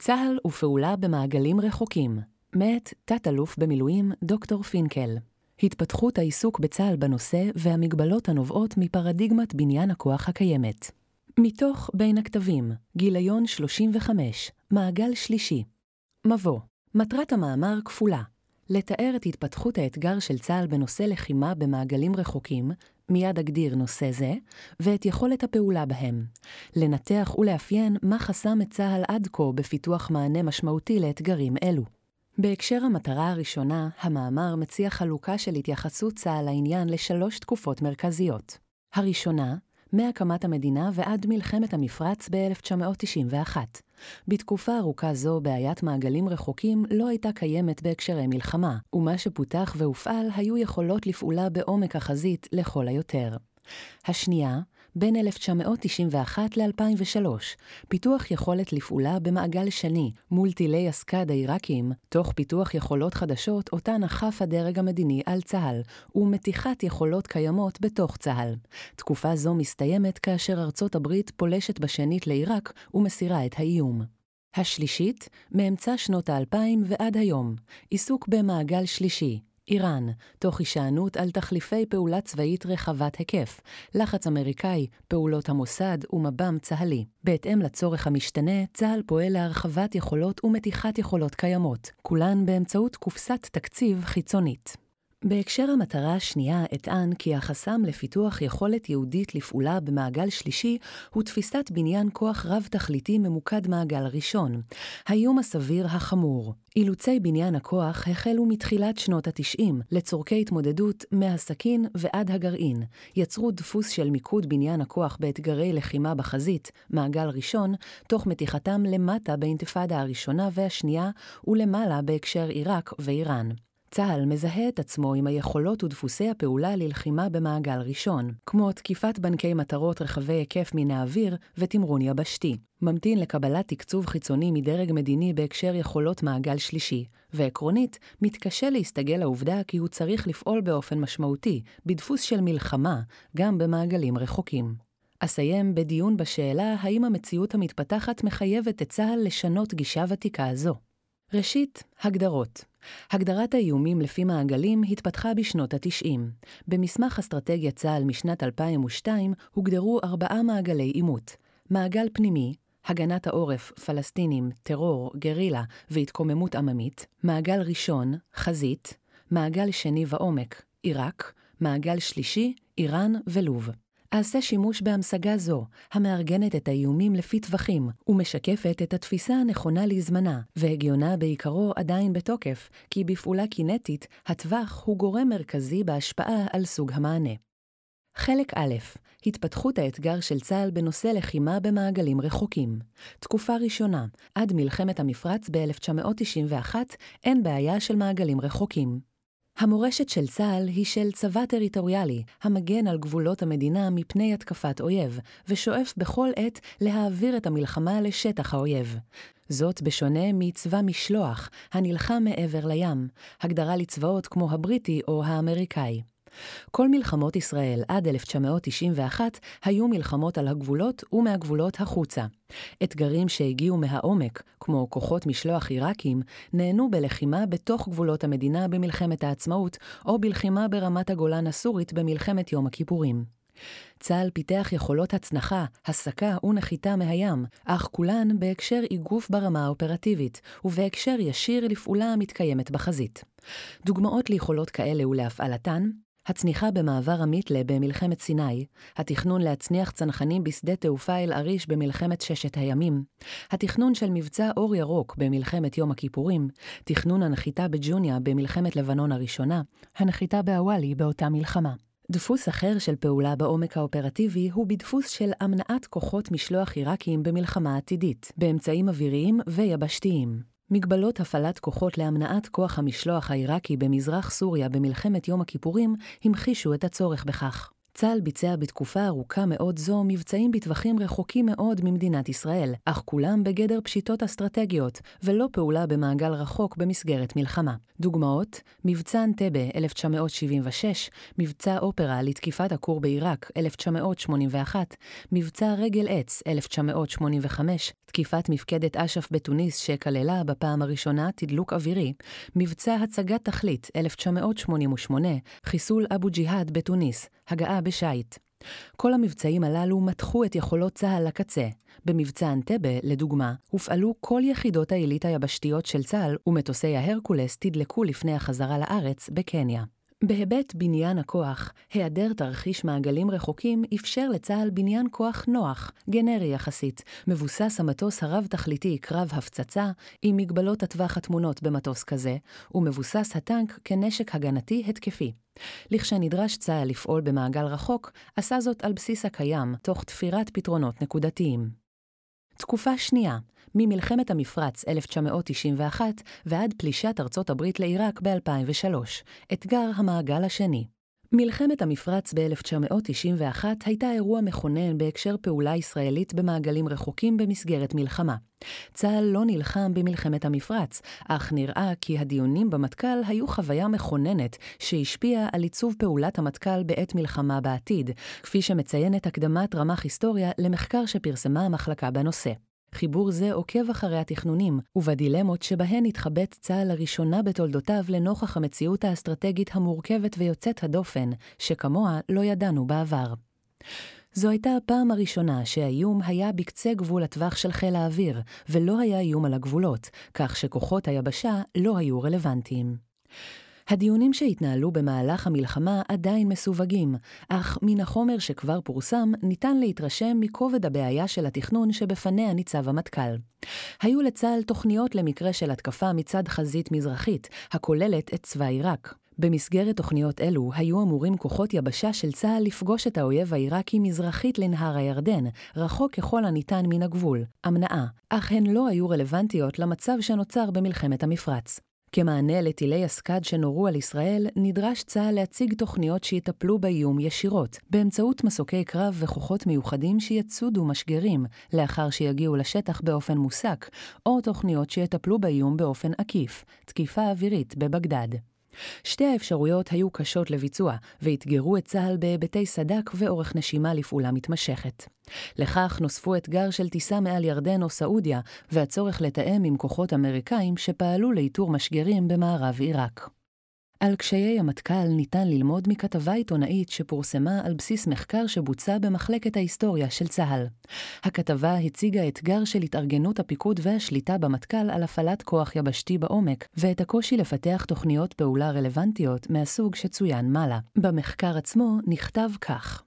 צה"ל ופעולה במעגלים רחוקים, מאת תת-אלוף במילואים דוקטור פינקל. התפתחות העיסוק בצה"ל בנושא והמגבלות הנובעות מפרדיגמת בניין הכוח הקיימת. מתוך בין הכתבים, גיליון 35, מעגל שלישי. מבוא מטרת המאמר כפולה לתאר את התפתחות האתגר של צה"ל בנושא לחימה במעגלים רחוקים, מיד אגדיר נושא זה, ואת יכולת הפעולה בהם. לנתח ולאפיין מה חסם את צה"ל עד כה בפיתוח מענה משמעותי לאתגרים אלו. בהקשר המטרה הראשונה, המאמר מציע חלוקה של התייחסות צה"ל לעניין לשלוש תקופות מרכזיות. הראשונה, מהקמת המדינה ועד מלחמת המפרץ ב-1991. בתקופה ארוכה זו, בעיית מעגלים רחוקים לא הייתה קיימת בהקשרי מלחמה, ומה שפותח והופעל היו יכולות לפעולה בעומק החזית לכל היותר. השנייה, בין 1991 ל-2003, פיתוח יכולת לפעולה במעגל שני מול טילי הסקאד העיראקיים, תוך פיתוח יכולות חדשות אותן אכף הדרג המדיני על צה"ל, ומתיחת יכולות קיימות בתוך צה"ל. תקופה זו מסתיימת כאשר ארצות הברית פולשת בשנית לעיראק ומסירה את האיום. השלישית, מאמצע שנות האלפיים ועד היום, עיסוק במעגל שלישי, איראן, תוך הישענות על תחליפי פעולה צבאית רחבת היקף, לחץ אמריקאי, פעולות המוסד ומב"ם צה"לי. בהתאם לצורך המשתנה, צה"ל פועל להרחבת יכולות ומתיחת יכולות קיימות, כולן באמצעות קופסת תקציב חיצונית. בהקשר המטרה השנייה אטען כי החסם לפיתוח יכולת יהודית לפעולה במעגל שלישי הוא תפיסת בניין כוח רב-תכליתי ממוקד מעגל ראשון, האיום הסביר החמור. אילוצי בניין הכוח החלו מתחילת שנות ה-90 לצורכי התמודדות מהסכין ועד הגרעין, יצרו דפוס של מיקוד בניין הכוח באתגרי לחימה בחזית, מעגל ראשון, תוך מתיחתם למטה באינתיפאדה הראשונה והשנייה ולמעלה בהקשר עיראק ואיראן. צה"ל מזהה את עצמו עם היכולות ודפוסי הפעולה ללחימה במעגל ראשון, כמו תקיפת בנקי מטרות רחבי היקף מן האוויר ותמרון יבשתי. ממתין לקבלת תקצוב חיצוני מדרג מדיני בהקשר יכולות מעגל שלישי, ועקרונית, מתקשה להסתגל לעובדה כי הוא צריך לפעול באופן משמעותי, בדפוס של מלחמה, גם במעגלים רחוקים. אסיים בדיון בשאלה האם המציאות המתפתחת מחייבת את צה"ל לשנות גישה ותיקה זו. ראשית, הגדרות. הגדרת האיומים לפי מעגלים התפתחה בשנות ה-90. במסמך אסטרטגיית צה"ל משנת 2002 הוגדרו ארבעה מעגלי עימות. מעגל פנימי, הגנת העורף, פלסטינים, טרור, גרילה והתקוממות עממית. מעגל ראשון, חזית. מעגל שני ועומק, עיראק. מעגל שלישי, איראן ולוב. אעשה שימוש בהמשגה זו, המארגנת את האיומים לפי טווחים, ומשקפת את התפיסה הנכונה לזמנה, והגיונה בעיקרו עדיין בתוקף, כי בפעולה קינטית, הטווח הוא גורם מרכזי בהשפעה על סוג המענה. חלק א', התפתחות האתגר של צה"ל בנושא לחימה במעגלים רחוקים. תקופה ראשונה, עד מלחמת המפרץ ב-1991, אין בעיה של מעגלים רחוקים. המורשת של צה"ל היא של צבא טריטוריאלי, המגן על גבולות המדינה מפני התקפת אויב, ושואף בכל עת להעביר את המלחמה לשטח האויב. זאת בשונה מצבא משלוח, הנלחם מעבר לים, הגדרה לצבאות כמו הבריטי או האמריקאי. כל מלחמות ישראל עד 1991 היו מלחמות על הגבולות ומהגבולות החוצה. אתגרים שהגיעו מהעומק, כמו כוחות משלוח עיראקים, נהנו בלחימה בתוך גבולות המדינה במלחמת העצמאות, או בלחימה ברמת הגולן הסורית במלחמת יום הכיפורים. צה"ל פיתח יכולות הצנחה, הסקה ונחיתה מהים, אך כולן בהקשר איגוף ברמה האופרטיבית, ובהקשר ישיר לפעולה המתקיימת בחזית. דוגמאות ליכולות כאלה ולהפעלתן הצניחה במעבר המיתלה במלחמת סיני, התכנון להצניח צנחנים בשדה תעופה אל-עריש במלחמת ששת הימים, התכנון של מבצע אור ירוק במלחמת יום הכיפורים, תכנון הנחיתה בג'וניה במלחמת לבנון הראשונה, הנחיתה באוואלי באותה מלחמה. דפוס אחר של פעולה בעומק האופרטיבי הוא בדפוס של אמנעת כוחות משלוח עיראקיים במלחמה עתידית, באמצעים אוויריים ויבשתיים. מגבלות הפעלת כוחות להמנעת כוח המשלוח העיראקי במזרח סוריה במלחמת יום הכיפורים המחישו את הצורך בכך. צה"ל ביצע בתקופה ארוכה מאוד זו מבצעים בטווחים רחוקים מאוד ממדינת ישראל, אך כולם בגדר פשיטות אסטרטגיות, ולא פעולה במעגל רחוק במסגרת מלחמה. דוגמאות, מבצע אנטבה 1976, מבצע אופרה לתקיפת הכור בעיראק 1981, מבצע רגל עץ 1985, תקיפת מפקדת אש"ף בתוניס שכללה בפעם הראשונה תדלוק אווירי, מבצע הצגת תכלית 1988, חיסול אבו ג'יהאד בתוניס, הגעה בשיט. כל המבצעים הללו מתחו את יכולות צה"ל לקצה. במבצע אנטבה, לדוגמה, הופעלו כל יחידות העילית היבשתיות של צה"ל, ומטוסי ההרקולס תדלקו לפני החזרה לארץ בקניה. בהיבט בניין הכוח, היעדר תרחיש מעגלים רחוקים אפשר לצה"ל בניין כוח נוח, גנרי יחסית, מבוסס המטוס הרב-תכליתי קרב הפצצה, עם מגבלות הטווח התמונות במטוס כזה, ומבוסס הטנק כנשק הגנתי התקפי. לכשנדרש צה"ל לפעול במעגל רחוק, עשה זאת על בסיס הקיים, תוך תפירת פתרונות נקודתיים. תקופה שנייה, ממלחמת המפרץ 1991 ועד פלישת ארצות הברית לעיראק ב-2003, אתגר המעגל השני. מלחמת המפרץ ב-1991 הייתה אירוע מכונן בהקשר פעולה ישראלית במעגלים רחוקים במסגרת מלחמה. צה"ל לא נלחם במלחמת המפרץ, אך נראה כי הדיונים במטכ"ל היו חוויה מכוננת שהשפיעה על עיצוב פעולת המטכ"ל בעת מלחמה בעתיד, כפי שמציינת הקדמת רמ"ח היסטוריה למחקר שפרסמה המחלקה בנושא. חיבור זה עוקב אחרי התכנונים, ובדילמות שבהן התחבט צה"ל לראשונה בתולדותיו לנוכח המציאות האסטרטגית המורכבת ויוצאת הדופן, שכמוה לא ידענו בעבר. זו הייתה הפעם הראשונה שהאיום היה בקצה גבול הטווח של חיל האוויר, ולא היה איום על הגבולות, כך שכוחות היבשה לא היו רלוונטיים. הדיונים שהתנהלו במהלך המלחמה עדיין מסווגים, אך מן החומר שכבר פורסם ניתן להתרשם מכובד הבעיה של התכנון שבפניה ניצב המטכ"ל. היו לצה"ל תוכניות למקרה של התקפה מצד חזית מזרחית, הכוללת את צבא עיראק. במסגרת תוכניות אלו היו אמורים כוחות יבשה של צה"ל לפגוש את האויב העיראקי מזרחית לנהר הירדן, רחוק ככל הניתן מן הגבול, אמנעה, אך הן לא היו רלוונטיות למצב שנוצר במלחמת המפרץ. כמענה לטילי הסקאד שנורו על ישראל, נדרש צה"ל להציג תוכניות שיטפלו באיום ישירות, באמצעות מסוקי קרב וכוחות מיוחדים שיצודו משגרים, לאחר שיגיעו לשטח באופן מוסק, או תוכניות שיטפלו באיום באופן עקיף, תקיפה אווירית בבגדד. שתי האפשרויות היו קשות לביצוע, ואתגרו את צה"ל בהיבטי סד"כ ואורך נשימה לפעולה מתמשכת. לכך נוספו אתגר של טיסה מעל ירדן או סעודיה, והצורך לתאם עם כוחות אמריקאים שפעלו לאיתור משגרים במערב עיראק. על קשיי המטכ"ל ניתן ללמוד מכתבה עיתונאית שפורסמה על בסיס מחקר שבוצע במחלקת ההיסטוריה של צה"ל. הכתבה הציגה אתגר של התארגנות הפיקוד והשליטה במטכ"ל על הפעלת כוח יבשתי בעומק, ואת הקושי לפתח תוכניות פעולה רלוונטיות מהסוג שצוין מעלה. במחקר עצמו נכתב כך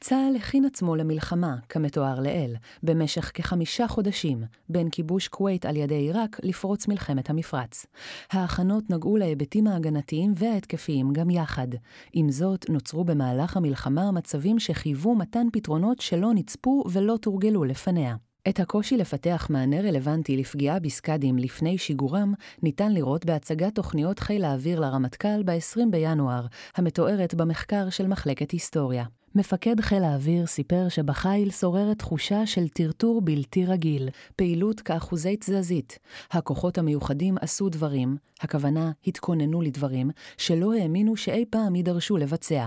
צה"ל הכין עצמו למלחמה, כמתואר לעיל, במשך כחמישה חודשים, בין כיבוש כווית על ידי עיראק לפרוץ מלחמת המפרץ. ההכנות נגעו להיבטים ההגנתיים וההתקפיים גם יחד. עם זאת, נוצרו במהלך המלחמה מצבים שחייבו מתן פתרונות שלא נצפו ולא תורגלו לפניה. את הקושי לפתח מענה רלוונטי לפגיעה בסקאדים לפני שיגורם, ניתן לראות בהצגת תוכניות חיל האוויר לרמטכ"ל ב-20 בינואר, המתוארת במחקר של מחלקת היסטוריה. מפקד חיל האוויר סיפר שבחיל שוררת תחושה של טרטור בלתי רגיל, פעילות כאחוזי תזזית. הכוחות המיוחדים עשו דברים, הכוונה התכוננו לדברים, שלא האמינו שאי פעם יידרשו לבצע.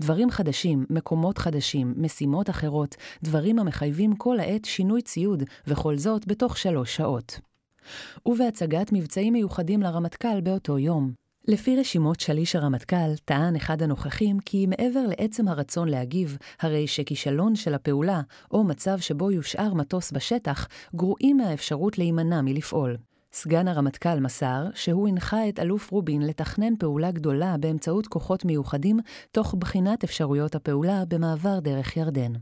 דברים חדשים, מקומות חדשים, משימות אחרות, דברים המחייבים כל העת שינוי ציוד, וכל זאת בתוך שלוש שעות. ובהצגת מבצעים מיוחדים לרמטכ"ל באותו יום. לפי רשימות שליש הרמטכ"ל, טען אחד הנוכחים כי מעבר לעצם הרצון להגיב, הרי שכישלון של הפעולה, או מצב שבו יושאר מטוס בשטח, גרועים מהאפשרות להימנע מלפעול. סגן הרמטכ"ל מסר שהוא הנחה את אלוף רובין לתכנן פעולה גדולה באמצעות כוחות מיוחדים, תוך בחינת אפשרויות הפעולה במעבר דרך ירדן.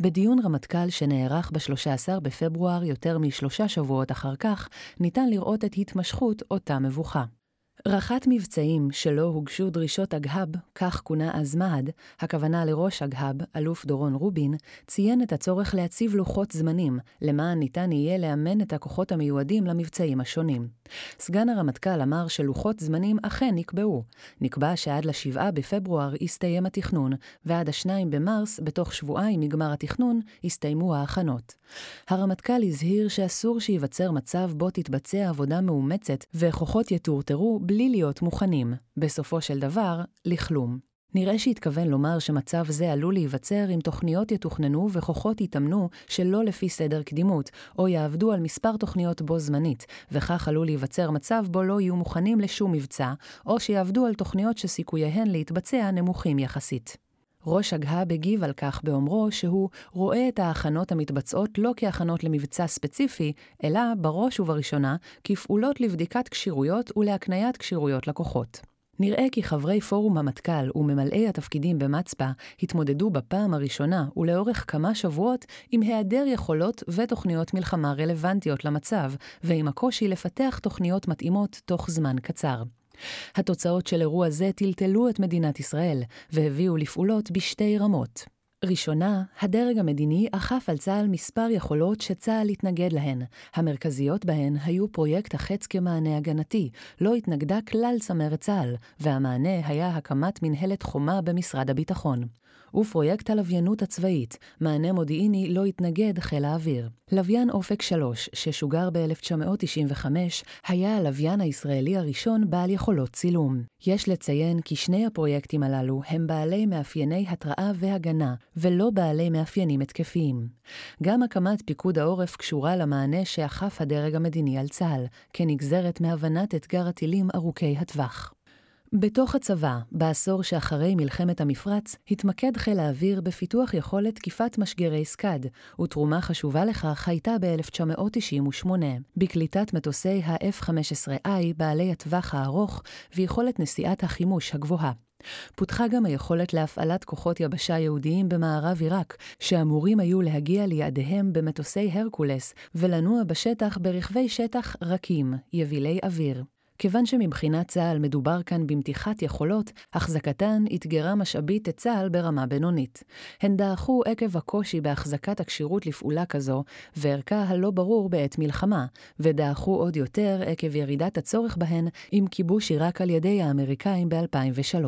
בדיון רמטכ"ל שנערך ב-13 בפברואר, יותר משלושה שבועות אחר כך, ניתן לראות את התמשכות אותה מבוכה. רח"ט מבצעים שלא הוגשו דרישות אגהב, כך כונה אז מה"ד, הכוונה לראש אגהב, אלוף דורון רובין, ציין את הצורך להציב לוחות זמנים, למען ניתן יהיה לאמן את הכוחות המיועדים למבצעים השונים. סגן הרמטכ"ל אמר שלוחות זמנים אכן נקבעו. נקבע שעד ל-7 בפברואר יסתיים התכנון, ועד ה-2 במרס, בתוך שבועיים מגמר התכנון, יסתיימו ההכנות. הרמטכ"ל הזהיר שאסור שייווצר מצב בו תתבצע עבודה מאומצת וכוחות יטורטרו בלי להיות מוכנים, בסופו של דבר, לכלום. נראה שהתכוון לומר שמצב זה עלול להיווצר אם תוכניות יתוכננו וכוחות יתאמנו שלא לפי סדר קדימות, או יעבדו על מספר תוכניות בו זמנית, וכך עלול להיווצר מצב בו לא יהיו מוכנים לשום מבצע, או שיעבדו על תוכניות שסיכוייהן להתבצע נמוכים יחסית. ראש אגהב הגיב על כך באומרו שהוא רואה את ההכנות המתבצעות לא כהכנות למבצע ספציפי, אלא בראש ובראשונה כפעולות לבדיקת כשירויות ולהקניית כשירויות לקוחות. נראה כי חברי פורום המטכ"ל וממלאי התפקידים במצפא התמודדו בפעם הראשונה ולאורך כמה שבועות עם היעדר יכולות ותוכניות מלחמה רלוונטיות למצב, ועם הקושי לפתח תוכניות מתאימות תוך זמן קצר. התוצאות של אירוע זה טלטלו את מדינת ישראל, והביאו לפעולות בשתי רמות. ראשונה, הדרג המדיני אכף על צה"ל מספר יכולות שצה"ל התנגד להן. המרכזיות בהן היו פרויקט החץ כמענה הגנתי, לא התנגדה כלל צמרת צה"ל, והמענה היה הקמת מנהלת חומה במשרד הביטחון. ופרויקט הלוויינות הצבאית, מענה מודיעיני לא התנגד חיל האוויר. לוויין אופק 3, ששוגר ב-1995, היה הלוויין הישראלי הראשון בעל יכולות צילום. יש לציין כי שני הפרויקטים הללו הם בעלי מאפייני התראה והגנה, ולא בעלי מאפיינים התקפיים. גם הקמת פיקוד העורף קשורה למענה שאכף הדרג המדיני על צה"ל, כנגזרת מהבנת אתגר הטילים ארוכי הטווח. בתוך הצבא, בעשור שאחרי מלחמת המפרץ, התמקד חיל האוויר בפיתוח יכולת תקיפת משגרי סקאד, ותרומה חשובה לכך הייתה ב-1998, בקליטת מטוסי ה-F-15I בעלי הטווח הארוך ויכולת נשיאת החימוש הגבוהה. פותחה גם היכולת להפעלת כוחות יבשה יהודיים במערב עיראק, שאמורים היו להגיע ליעדיהם במטוסי הרקולס ולנוע בשטח ברכבי שטח רכים, יבילי אוויר. כיוון שמבחינת צה"ל מדובר כאן במתיחת יכולות, החזקתן אתגרה משאבית את צה"ל ברמה בינונית. הן דעכו עקב הקושי בהחזקת הכשירות לפעולה כזו, וערכה הלא ברור בעת מלחמה, ודעכו עוד יותר עקב ירידת הצורך בהן עם כיבוש עיראק על ידי האמריקאים ב-2003.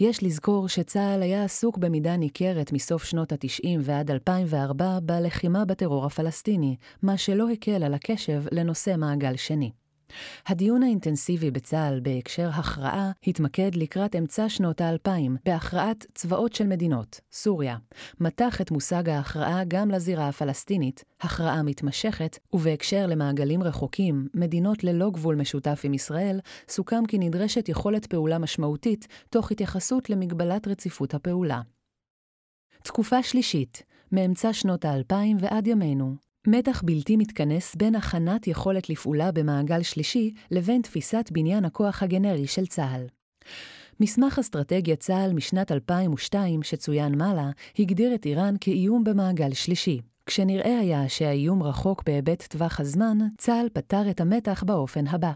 יש לזכור שצה"ל היה עסוק במידה ניכרת מסוף שנות ה-90 ועד 2004 בלחימה בטרור הפלסטיני, מה שלא הקל על הקשב לנושא מעגל שני. הדיון האינטנסיבי בצה"ל בהקשר הכרעה התמקד לקראת אמצע שנות האלפיים בהכרעת צבאות של מדינות, סוריה. מתח את מושג ההכרעה גם לזירה הפלסטינית, הכרעה מתמשכת, ובהקשר למעגלים רחוקים, מדינות ללא גבול משותף עם ישראל, סוכם כי נדרשת יכולת פעולה משמעותית, תוך התייחסות למגבלת רציפות הפעולה. תקופה שלישית, מאמצע שנות האלפיים ועד ימינו, מתח בלתי מתכנס בין הכנת יכולת לפעולה במעגל שלישי לבין תפיסת בניין הכוח הגנרי של צה"ל. מסמך אסטרטגיית צה"ל משנת 2002, שצוין מעלה, הגדיר את איראן כאיום במעגל שלישי. כשנראה היה שהאיום רחוק בהיבט טווח הזמן, צה"ל פתר את המתח באופן הבא.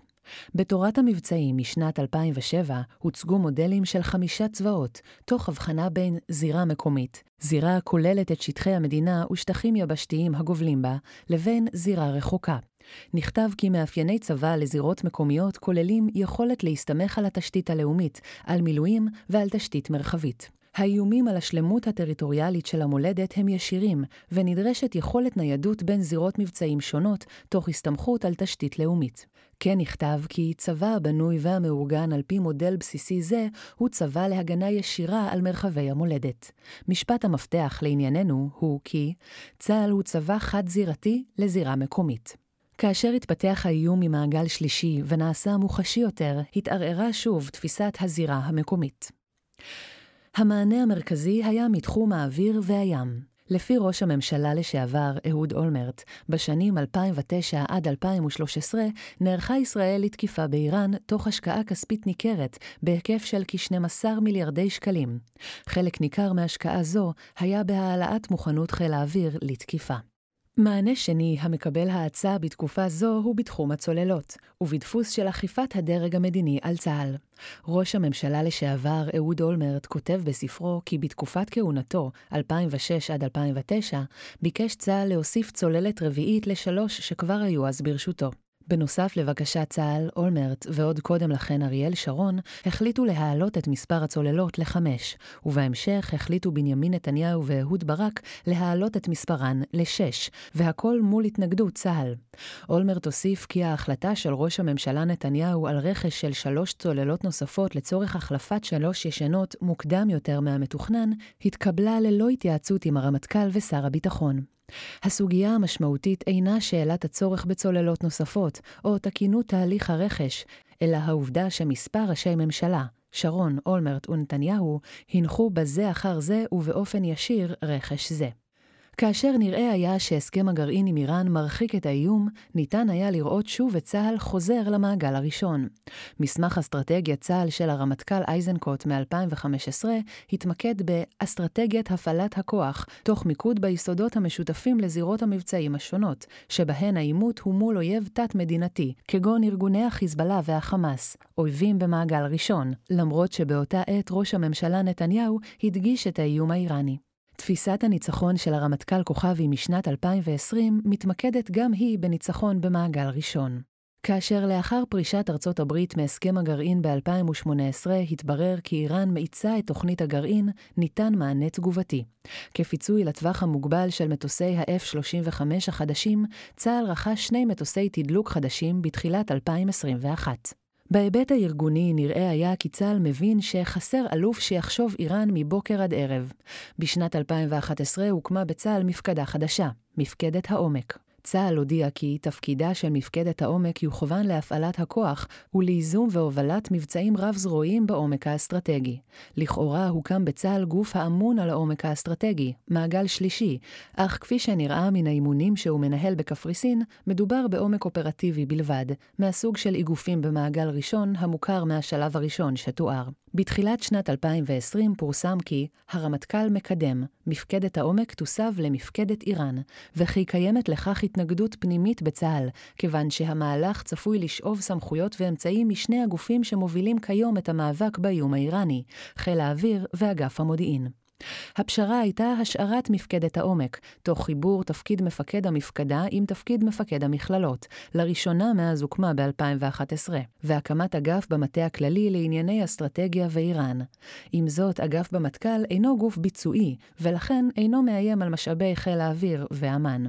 בתורת המבצעים משנת 2007 הוצגו מודלים של חמישה צבאות, תוך הבחנה בין זירה מקומית, זירה הכוללת את שטחי המדינה ושטחים יבשתיים הגובלים בה, לבין זירה רחוקה. נכתב כי מאפייני צבא לזירות מקומיות כוללים יכולת להסתמך על התשתית הלאומית, על מילואים ועל תשתית מרחבית. האיומים על השלמות הטריטוריאלית של המולדת הם ישירים, ונדרשת יכולת ניידות בין זירות מבצעים שונות, תוך הסתמכות על תשתית לאומית. כן נכתב כי צבא הבנוי והמאורגן על פי מודל בסיסי זה, הוא צבא להגנה ישירה על מרחבי המולדת. משפט המפתח לענייננו הוא כי צה"ל הוא צבא חד-זירתי לזירה מקומית. כאשר התפתח האיום ממעגל שלישי ונעשה מוחשי יותר, התערערה שוב תפיסת הזירה המקומית. המענה המרכזי היה מתחום האוויר והים. לפי ראש הממשלה לשעבר אהוד אולמרט, בשנים 2009 עד 2013 נערכה ישראל לתקיפה באיראן תוך השקעה כספית ניכרת בהיקף של כ-12 מיליארדי שקלים. חלק ניכר מהשקעה זו היה בהעלאת מוכנות חיל האוויר לתקיפה. מענה שני המקבל האצה בתקופה זו הוא בתחום הצוללות, ובדפוס של אכיפת הדרג המדיני על צה"ל. ראש הממשלה לשעבר אהוד אולמרט כותב בספרו כי בתקופת כהונתו, 2006 עד 2009, ביקש צה"ל להוסיף צוללת רביעית לשלוש שכבר היו אז ברשותו. בנוסף לבקשת צה"ל, אולמרט ועוד קודם לכן אריאל שרון החליטו להעלות את מספר הצוללות לחמש, ובהמשך החליטו בנימין נתניהו ואהוד ברק להעלות את מספרן לשש, והכל מול התנגדות צה"ל. אולמרט הוסיף כי ההחלטה של ראש הממשלה נתניהו על רכש של שלוש צוללות נוספות לצורך החלפת שלוש ישנות מוקדם יותר מהמתוכנן, התקבלה ללא התייעצות עם הרמטכ"ל ושר הביטחון. הסוגיה המשמעותית אינה שאלת הצורך בצוללות נוספות, או תקינות תהליך הרכש, אלא העובדה שמספר ראשי ממשלה, שרון, אולמרט ונתניהו, הנחו בזה אחר זה ובאופן ישיר רכש זה. כאשר נראה היה שהסכם הגרעין עם איראן מרחיק את האיום, ניתן היה לראות שוב את צה"ל חוזר למעגל הראשון. מסמך אסטרטגיית צה"ל של הרמטכ"ל איזנקוט מ-2015 התמקד באסטרטגיית הפעלת הכוח, תוך מיקוד ביסודות המשותפים לזירות המבצעים השונות, שבהן העימות הוא מול אויב תת-מדינתי, כגון ארגוני החיזבאללה והחמאס, אויבים במעגל ראשון, למרות שבאותה עת ראש הממשלה נתניהו הדגיש את האיום האיראני. תפיסת הניצחון של הרמטכ"ל כוכבי משנת 2020 מתמקדת גם היא בניצחון במעגל ראשון. כאשר לאחר פרישת ארצות הברית מהסכם הגרעין ב-2018 התברר כי איראן מאיצה את תוכנית הגרעין, ניתן מענה תגובתי. כפיצוי לטווח המוגבל של מטוסי ה-F-35 החדשים, צה"ל רכש שני מטוסי תדלוק חדשים בתחילת 2021. בהיבט הארגוני נראה היה כי צה"ל מבין שחסר אלוף שיחשוב איראן מבוקר עד ערב. בשנת 2011 הוקמה בצה"ל מפקדה חדשה, מפקדת העומק. צה"ל הודיע כי תפקידה של מפקדת העומק יוכוון להפעלת הכוח ולייזום והובלת מבצעים רב-זרועיים בעומק האסטרטגי. לכאורה הוקם בצה"ל גוף האמון על העומק האסטרטגי, מעגל שלישי, אך כפי שנראה מן האימונים שהוא מנהל בקפריסין, מדובר בעומק אופרטיבי בלבד, מהסוג של איגופים במעגל ראשון המוכר מהשלב הראשון שתואר. בתחילת שנת 2020 פורסם כי הרמטכ"ל מקדם, מפקדת העומק תוסב למפקדת איראן, וכי קיימת לכך התנגדות פנימית בצה"ל, כיוון שהמהלך צפוי לשאוב סמכויות ואמצעים משני הגופים שמובילים כיום את המאבק באיום האיראני, חיל האוויר ואגף המודיעין. הפשרה הייתה השארת מפקדת העומק, תוך חיבור תפקיד מפקד המפקדה עם תפקיד מפקד המכללות, לראשונה מאז הוקמה ב-2011, והקמת אגף במטה הכללי לענייני אסטרטגיה ואיראן. עם זאת, אגף במטכ"ל אינו גוף ביצועי, ולכן אינו מאיים על משאבי חיל האוויר ואמ"ן.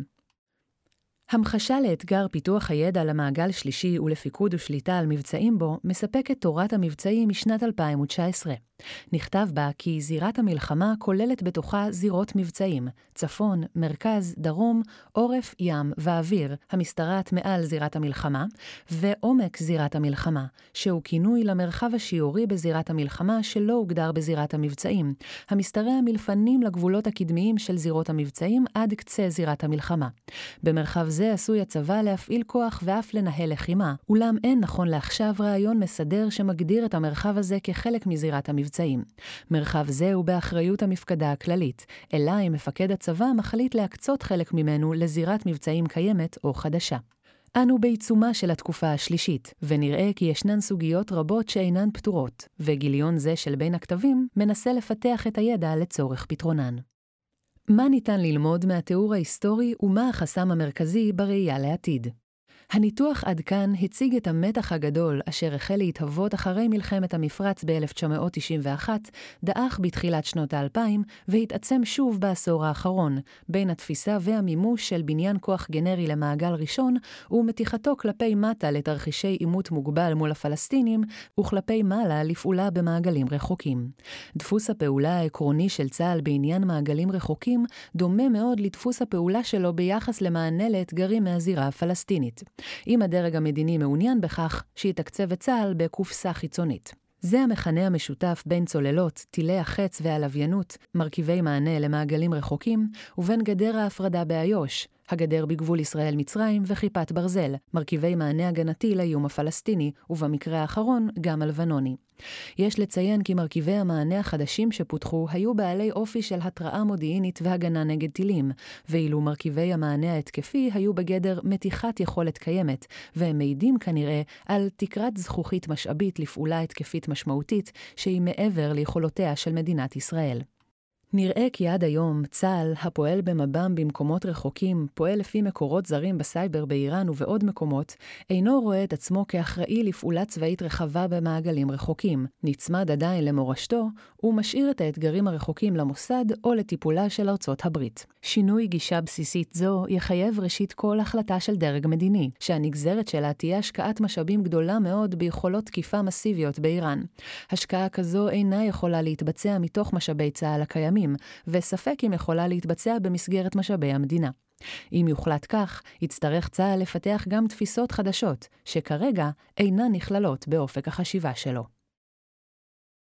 המחשה לאתגר פיתוח הידע למעגל שלישי ולפיקוד ושליטה על מבצעים בו, מספקת תורת המבצעים משנת 2019. נכתב בה כי זירת המלחמה כוללת בתוכה זירות מבצעים, צפון, מרכז, דרום, עורף, ים ואוויר, המשתרעת מעל זירת המלחמה, ועומק זירת המלחמה, שהוא כינוי למרחב השיורי בזירת המלחמה שלא הוגדר בזירת המבצעים, המשתרע מלפנים לגבולות הקדמיים של זירות המבצעים עד קצה זירת המלחמה. במרחב זה עשוי הצבא להפעיל כוח ואף לנהל לחימה, אולם אין נכון לעכשיו רעיון מסדר שמגדיר את המרחב הזה כחלק מזירת המבצעים. מבצעים. מרחב זה הוא באחריות המפקדה הכללית, אלא אם מפקד הצבא מחליט להקצות חלק ממנו לזירת מבצעים קיימת או חדשה. אנו בעיצומה של התקופה השלישית, ונראה כי ישנן סוגיות רבות שאינן פתורות, וגיליון זה של בין הכתבים מנסה לפתח את הידע לצורך פתרונן. מה ניתן ללמוד מהתיאור ההיסטורי ומה החסם המרכזי בראייה לעתיד? הניתוח עד כאן הציג את המתח הגדול אשר החל להתהוות אחרי מלחמת המפרץ ב-1991, דעך בתחילת שנות האלפיים והתעצם שוב בעשור האחרון, בין התפיסה והמימוש של בניין כוח גנרי למעגל ראשון ומתיחתו כלפי מטה לתרחישי עימות מוגבל מול הפלסטינים, וכלפי מעלה לפעולה במעגלים רחוקים. דפוס הפעולה העקרוני של צה"ל בעניין מעגלים רחוקים דומה מאוד לדפוס הפעולה שלו ביחס למענה לאתגרים מהזירה הפלסטינית. אם הדרג המדיני מעוניין בכך, שיתקצב את צה"ל בקופסה חיצונית. זה המכנה המשותף בין צוללות, טילי החץ והלוויינות, מרכיבי מענה למעגלים רחוקים, ובין גדר ההפרדה באיו"ש, הגדר בגבול ישראל-מצרים וכיפת ברזל, מרכיבי מענה הגנתי לאיום הפלסטיני, ובמקרה האחרון, גם הלבנוני. יש לציין כי מרכיבי המענה החדשים שפותחו היו בעלי אופי של התראה מודיעינית והגנה נגד טילים, ואילו מרכיבי המענה ההתקפי היו בגדר מתיחת יכולת קיימת, והם מעידים כנראה על תקרת זכוכית משאבית לפעולה התקפית משמעותית, שהיא מעבר ליכולותיה של מדינת ישראל. נראה כי עד היום צה"ל, הפועל במב"ם במקומות רחוקים, פועל לפי מקורות זרים בסייבר באיראן ובעוד מקומות, אינו רואה את עצמו כאחראי לפעולה צבאית רחבה במעגלים רחוקים, נצמד עדיין למורשתו, ומשאיר את האתגרים הרחוקים למוסד או לטיפולה של ארצות הברית. שינוי גישה בסיסית זו יחייב ראשית כל החלטה של דרג מדיני, שהנגזרת שלה תהיה השקעת משאבים גדולה מאוד ביכולות תקיפה מסיביות באיראן. השקעה כזו אינה יכולה להתבצע מתוך משאבי צה"ל הקיימים. ימים, וספק אם יכולה להתבצע במסגרת משאבי המדינה. אם יוחלט כך, יצטרך צה"ל לפתח גם תפיסות חדשות, שכרגע אינן נכללות באופק החשיבה שלו.